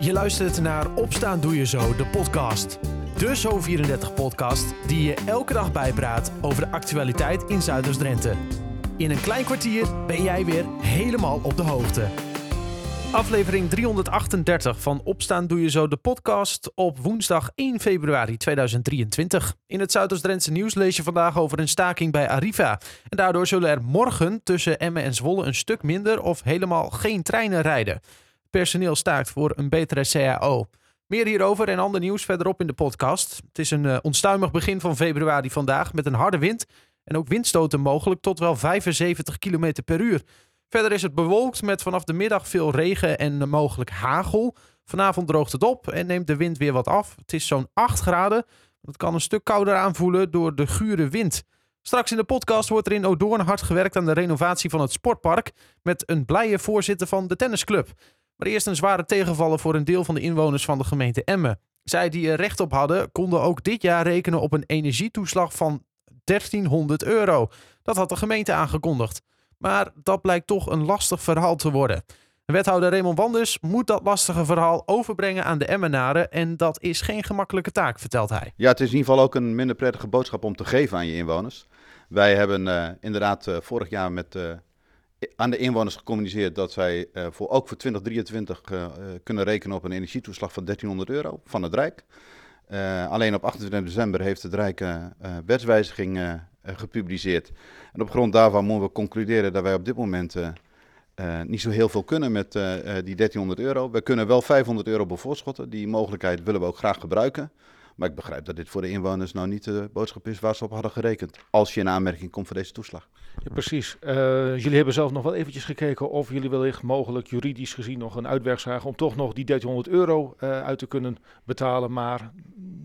Je luistert naar Opstaan Doe Je Zo, de podcast. De Zo34-podcast die je elke dag bijpraat over de actualiteit in Zuiders-Drenthe. In een klein kwartier ben jij weer helemaal op de hoogte. Aflevering 338 van Opstaan Doe Je Zo, de podcast op woensdag 1 februari 2023. In het Zuiders-Drentse nieuws lees je vandaag over een staking bij Arriva. En daardoor zullen er morgen tussen Emmen en Zwolle een stuk minder of helemaal geen treinen rijden. Personeel staakt voor een betere CAO. Meer hierover en ander nieuws verderop in de podcast. Het is een uh, onstuimig begin van februari vandaag met een harde wind en ook windstoten mogelijk tot wel 75 km per uur. Verder is het bewolkt met vanaf de middag veel regen en mogelijk hagel. Vanavond droogt het op en neemt de wind weer wat af. Het is zo'n 8 graden. Het kan een stuk kouder aanvoelen door de gure wind. Straks in de podcast wordt er in Odoorn hard gewerkt aan de renovatie van het sportpark met een blije voorzitter van de tennisclub. Maar eerst een zware tegenvallen voor een deel van de inwoners van de gemeente Emmen. Zij die er recht op hadden, konden ook dit jaar rekenen op een energietoeslag van 1300 euro. Dat had de gemeente aangekondigd. Maar dat blijkt toch een lastig verhaal te worden. Wethouder Raymond Wanders moet dat lastige verhaal overbrengen aan de Emmenaren. En dat is geen gemakkelijke taak, vertelt hij. Ja, het is in ieder geval ook een minder prettige boodschap om te geven aan je inwoners. Wij hebben uh, inderdaad uh, vorig jaar met uh, aan de inwoners gecommuniceerd dat zij uh, voor, ook voor 2023 uh, uh, kunnen rekenen op een energietoeslag van 1300 euro van het Rijk. alleen op 28 december heeft het Rijk wetswijziging gepubliceerd. En op grond daarvan moeten we concluderen dat wij op dit moment niet zo heel veel kunnen met die 1300 euro. We kunnen wel 500 euro bevoorschotten. Die mogelijkheid willen we ook graag gebruiken. Maar ik begrijp dat dit voor de inwoners nou niet de boodschap is waar ze op hadden gerekend. Als je in aanmerking komt voor deze toeslag. Ja, precies. Uh, jullie hebben zelf nog wel eventjes gekeken of jullie wellicht mogelijk juridisch gezien nog een uitweg zagen om toch nog die 1300 euro uh, uit te kunnen betalen. Maar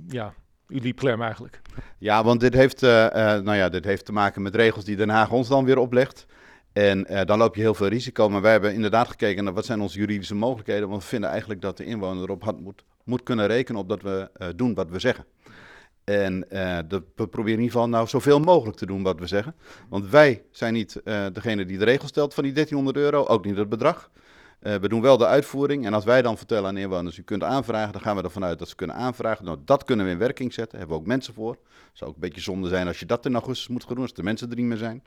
ja, u liep klem eigenlijk. Ja, want dit heeft, uh, nou ja, dit heeft te maken met regels die Den Haag ons dan weer oplegt. En dan loop je heel veel risico. Maar wij hebben inderdaad gekeken naar wat zijn onze juridische mogelijkheden. Want we vinden eigenlijk dat de inwoner erop moet, moet kunnen rekenen op dat we doen wat we zeggen. En dat, we proberen in ieder geval nou zoveel mogelijk te doen wat we zeggen. Want wij zijn niet degene die de regels stelt van die 1300 euro, ook niet het bedrag. we doen wel de uitvoering. En als wij dan vertellen aan inwoners, u kunt aanvragen, dan gaan we ervan uit dat ze kunnen aanvragen. Nou, dat kunnen we in werking zetten. Daar hebben we ook mensen voor. Zou ook een beetje zonde zijn als je dat in augustus moet gaan doen, als de mensen er niet meer zijn.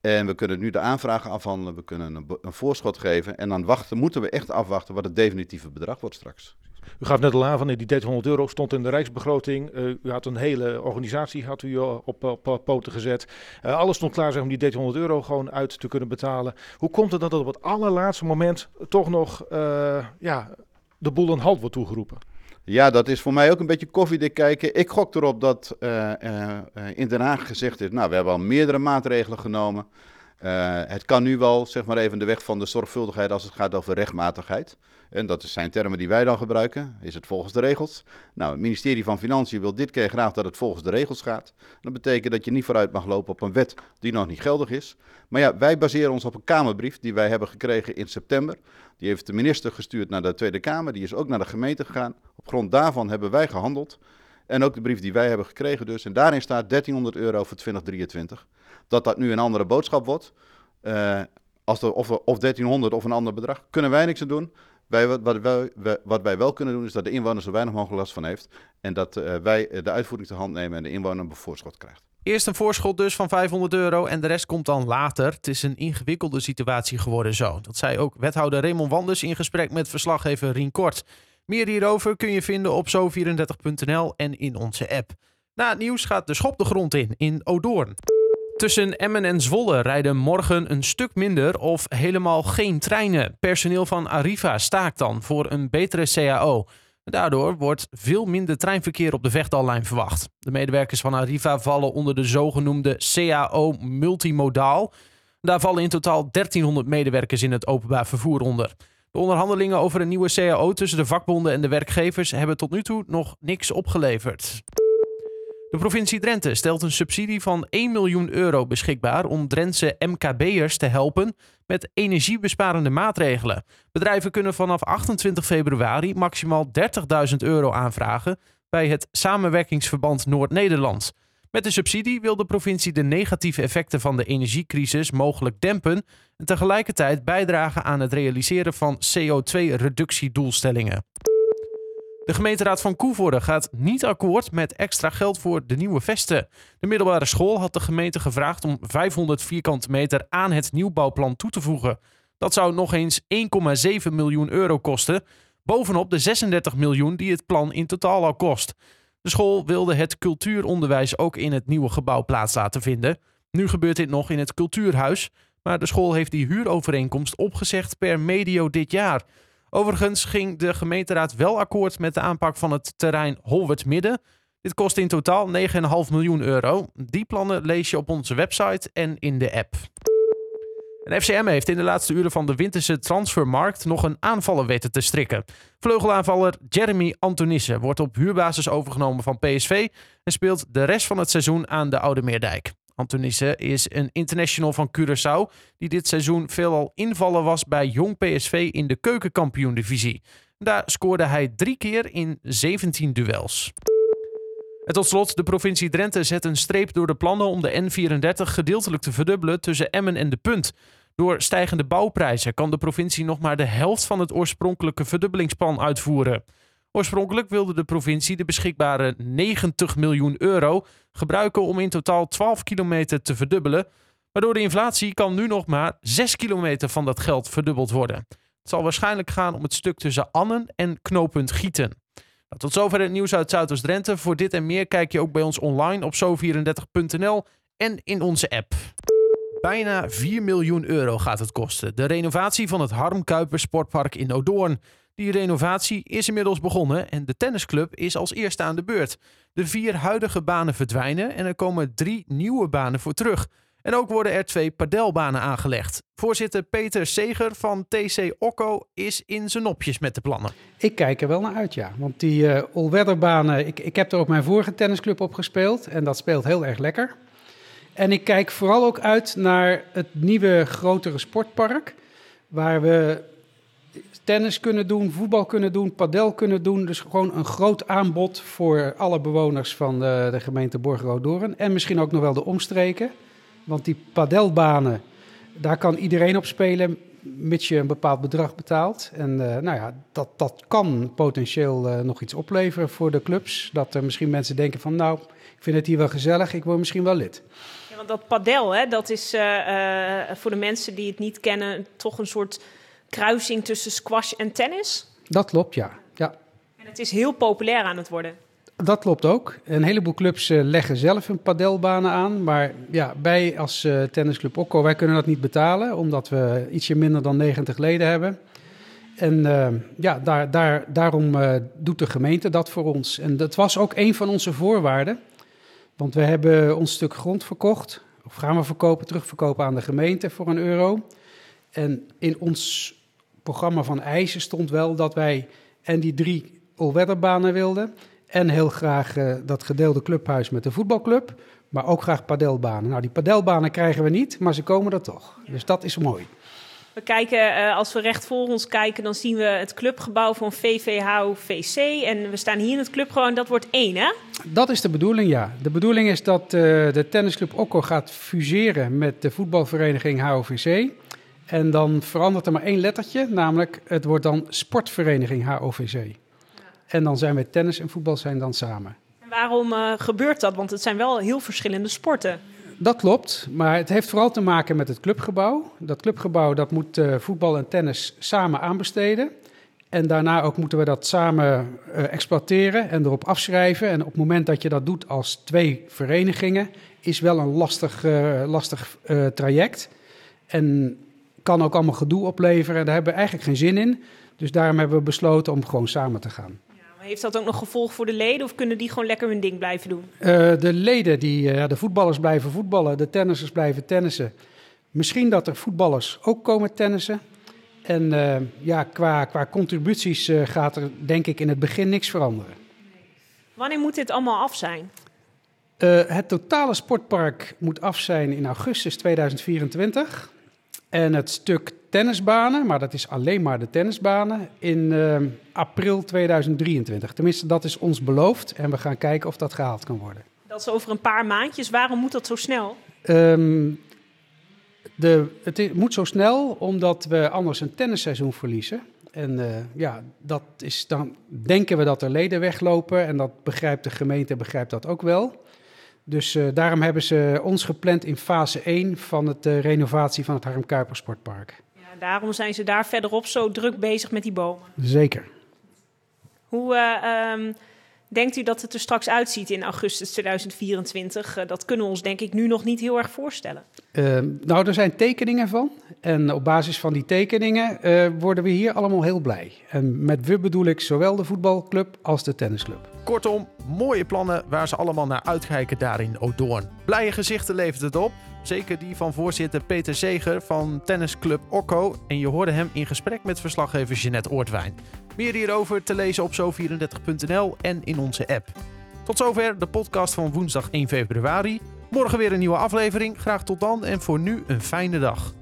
En we kunnen nu de aanvragen afhandelen, we kunnen een, een, voorschot geven. En dan wachten, moeten we echt afwachten wat het definitieve bedrag wordt straks. U gaf net al aan van die 1300 euro stond in de Rijksbegroting. Uh, u had een hele organisatie had u op, op, op poten gezet. Alles stond klaar zeg, om die 1300 euro gewoon uit te kunnen betalen. Hoe komt het dat op het allerlaatste moment toch nog ja, de boel een halt wordt toegeroepen? Ja, dat is voor mij ook een beetje koffiedik kijken. Ik gok erop dat in Den Haag gezegd is, nou, we hebben al meerdere maatregelen genomen. Uh, het kan nu wel, zeg maar even, de weg van de zorgvuldigheid als het gaat over rechtmatigheid. En dat zijn termen die wij dan gebruiken. Is het volgens de regels? Nou, het ministerie van Financiën wil dit keer graag dat het volgens de regels gaat. Dat betekent dat je niet vooruit mag lopen op een wet die nog niet geldig is. Maar ja, wij baseren ons op een Kamerbrief die wij hebben gekregen in september. Die heeft de minister gestuurd naar de Tweede Kamer. Die is ook naar de gemeente gegaan. Op grond daarvan hebben wij gehandeld. En ook de brief die wij hebben gekregen dus. En daarin staat 1300 euro voor 2023. Dat dat nu een andere boodschap wordt. Uh, als of, of 1300 of een ander bedrag, kunnen wij niks aan doen. Wij, wat, wij, wat wij wel kunnen doen is dat de inwoner zo weinig mogelijk last van heeft. En dat uh, wij de uitvoering te hand nemen en de inwoner een voorschot krijgt. Eerst een voorschot dus van 500 euro en de rest komt dan later. Het is een ingewikkelde situatie geworden zo. Dat zei ook wethouder Raymond Wanders in gesprek met verslaggever Rien Kort. Meer hierover kun je vinden op zo34.nl en in onze app. Na het nieuws gaat de schop de grond in, in Odoorn. Tussen Emmen en Zwolle rijden morgen een stuk minder of helemaal geen treinen. Personeel van Arriva staakt dan voor een betere CAO. Daardoor wordt veel minder treinverkeer op de Vechtallijn verwacht. De medewerkers van Arriva vallen onder de zogenoemde CAO multimodaal. Daar vallen in totaal 1300 medewerkers in het openbaar vervoer onder. De onderhandelingen over een nieuwe CAO tussen de vakbonden en de werkgevers hebben tot nu toe nog niks opgeleverd. De provincie Drenthe stelt een subsidie van 1 miljoen euro beschikbaar om Drentse MKB'ers te helpen met energiebesparende maatregelen. Bedrijven kunnen vanaf 28 februari maximaal 30.000 euro aanvragen bij het Samenwerkingsverband Noord-Nederland. Met de subsidie wil de provincie de negatieve effecten van de energiecrisis mogelijk dempen en tegelijkertijd bijdragen aan het realiseren van CO2-reductiedoelstellingen. De gemeenteraad van Koevoorde gaat niet akkoord met extra geld voor de nieuwe vesten. De middelbare school had de gemeente gevraagd om 500 vierkante meter aan het nieuwbouwplan toe te voegen. Dat zou nog eens 1,7 miljoen euro kosten, bovenop de 36 miljoen die het plan in totaal al kost. De school wilde het cultuuronderwijs ook in het nieuwe gebouw plaats laten vinden. Nu gebeurt dit nog in het cultuurhuis, maar de school heeft die huurovereenkomst opgezegd per medio dit jaar. Overigens ging de gemeenteraad wel akkoord met de aanpak van het terrein Holwert Midden. Dit kost in totaal 9,5 miljoen euro. Die plannen lees je op onze website en in de app. En FCM heeft in de laatste uren van de winterse transfermarkt nog een aanvaller weten te strikken. Vleugelaanvaller Jeremy Antonissen wordt op huurbasis overgenomen van PSV en speelt de rest van het seizoen aan de Oude Meerdijk. Antonissen is een international van Curaçao die dit seizoen veelal invallen was bij Jong PSV in de keukenkampioen-divisie. Daar scoorde hij drie keer in 17 duels. En tot slot, de provincie Drenthe zet een streep door de plannen om de N34 gedeeltelijk te verdubbelen tussen Emmen en De Punt. Door stijgende bouwprijzen kan de provincie nog maar de helft van het oorspronkelijke verdubbelingsplan uitvoeren. Oorspronkelijk wilde de provincie de beschikbare 90 miljoen euro gebruiken om in totaal 12 kilometer te verdubbelen. Maar door de inflatie kan nu nog maar 6 kilometer van dat geld verdubbeld worden. Het zal waarschijnlijk gaan om het stuk tussen Annen en knooppunt Gieten. Nou, tot zover het nieuws uit Zuidoost-Drenthe. Voor dit en meer kijk je ook bij ons online op zo34.nl en in onze app. Bijna 4 miljoen euro gaat het kosten. De renovatie van het Harm Kuiper Sportpark in Odoorn. Die renovatie is inmiddels begonnen en de tennisclub is als eerste aan de beurt. De vier huidige banen verdwijnen en er komen drie nieuwe banen voor terug. En ook worden er twee padelbanen aangelegd. Voorzitter Peter Seger van TC Okko is in zijn nopjes met de plannen. Ik kijk er wel naar uit, ja. Want die uh, all-weatherbanen, ik, ik heb er ook mijn vorige tennisclub op gespeeld. En dat speelt heel erg lekker. En ik kijk vooral ook uit naar het nieuwe grotere sportpark. Waar we tennis kunnen doen, voetbal kunnen doen, padel kunnen doen. Dus gewoon een groot aanbod voor alle bewoners van de, de gemeente Borgeroodoren. En misschien ook nog wel de omstreken. Want die padelbanen, daar kan iedereen op spelen, mits je een bepaald bedrag betaalt. En uh, nou ja, dat, dat kan potentieel uh, nog iets opleveren voor de clubs. Dat er misschien mensen denken van, nou, ik vind het hier wel gezellig, ik word misschien wel lid. Ja, want dat padel, hè, dat is uh, voor de mensen die het niet kennen toch een soort kruising tussen squash en tennis. Dat klopt, ja. ja. En het is heel populair aan het worden. Dat klopt ook. Een heleboel clubs uh, leggen zelf hun padelbanen aan. Maar ja, wij als uh, tennisclub Okko, wij kunnen dat niet betalen. Omdat we ietsje minder dan 90 leden hebben. En uh, ja, daar, daar, daarom doet de gemeente dat voor ons. En dat was ook een van onze voorwaarden. Want we hebben ons stuk grond verkocht. Of gaan we verkopen, terugverkopen aan de gemeente voor een euro. En in ons programma van eisen stond wel dat wij en die drie all wilden... En heel graag uh, dat gedeelde clubhuis met de voetbalclub. Maar ook graag padelbanen. Nou, die padelbanen krijgen we niet, maar ze komen er toch. Dus dat is mooi. We kijken, uh, als we recht voor ons kijken, dan zien we het clubgebouw van VVH-VC. En we staan hier in het clubgebouw en dat wordt één, hè? Dat is de bedoeling, ja. De bedoeling is dat uh, de tennisclub Okko gaat fuseren met de voetbalvereniging HOVC. En dan verandert er maar één lettertje, namelijk het wordt dan Sportvereniging HOVC. En dan zijn we tennis en voetbal zijn dan samen. En waarom uh, gebeurt dat? Want het zijn wel heel verschillende sporten. Dat klopt, maar het heeft vooral te maken met het clubgebouw. Dat clubgebouw dat moet uh, voetbal en tennis samen aanbesteden. En daarna ook moeten we dat samen uh, exploiteren en erop afschrijven. En op het moment dat je dat doet als twee verenigingen, is wel een lastig, lastig traject. En kan ook allemaal gedoe opleveren. Daar hebben we eigenlijk geen zin in. Dus daarom hebben we besloten om gewoon samen te gaan. Heeft dat ook nog gevolg voor de leden of kunnen die gewoon lekker hun ding blijven doen? Uh, de leden, die, uh, de voetballers blijven voetballen, de tennissers blijven tennissen. Misschien dat er voetballers ook komen tennissen. En uh, ja, qua, qua contributies gaat er denk ik in het begin niks veranderen. Wanneer moet dit allemaal af zijn? het totale sportpark moet af zijn in augustus 2024. En het stuk tennisbanen, maar dat is alleen maar de tennisbanen, in uh, april 2023. Tenminste, dat is ons beloofd en we gaan kijken of dat gehaald kan worden. Dat is over een paar maandjes. Waarom moet dat zo snel? Ehm, de, het moet zo snel, omdat we anders een tennisseizoen verliezen. En eh, ja, dat is dan denken we dat er leden weglopen. En dat begrijpt de gemeente, begrijpt dat ook wel. Dus eh, daarom hebben ze ons gepland in fase 1 van het eh, renovatie van het Harm Kuiper Sportpark. Ja, daarom zijn ze daar verderop zo druk bezig met die bomen. Zeker. Hoe eh, ehm, denkt u dat het er straks uitziet in augustus 2024? Eh, dat kunnen we ons denk ik nu nog niet heel erg voorstellen. Ehm, nou, er zijn tekeningen van. En op basis van die tekeningen eh, worden we hier allemaal heel blij. En met we bedoel ik zowel de voetbalclub als de tennisclub. Kortom, mooie plannen waar ze allemaal naar uitkijken daar in Odoorn. Blije gezichten levert het op. Zeker die van voorzitter Peter Zeger van tennisclub Okko. En je hoorde hem in gesprek met verslaggever Jeanette Oortwijn. Meer hierover te lezen op zo34.nl en in onze app. Tot zover de podcast van woensdag 1 februari. Morgen weer een nieuwe aflevering. Graag tot dan en voor nu een fijne dag.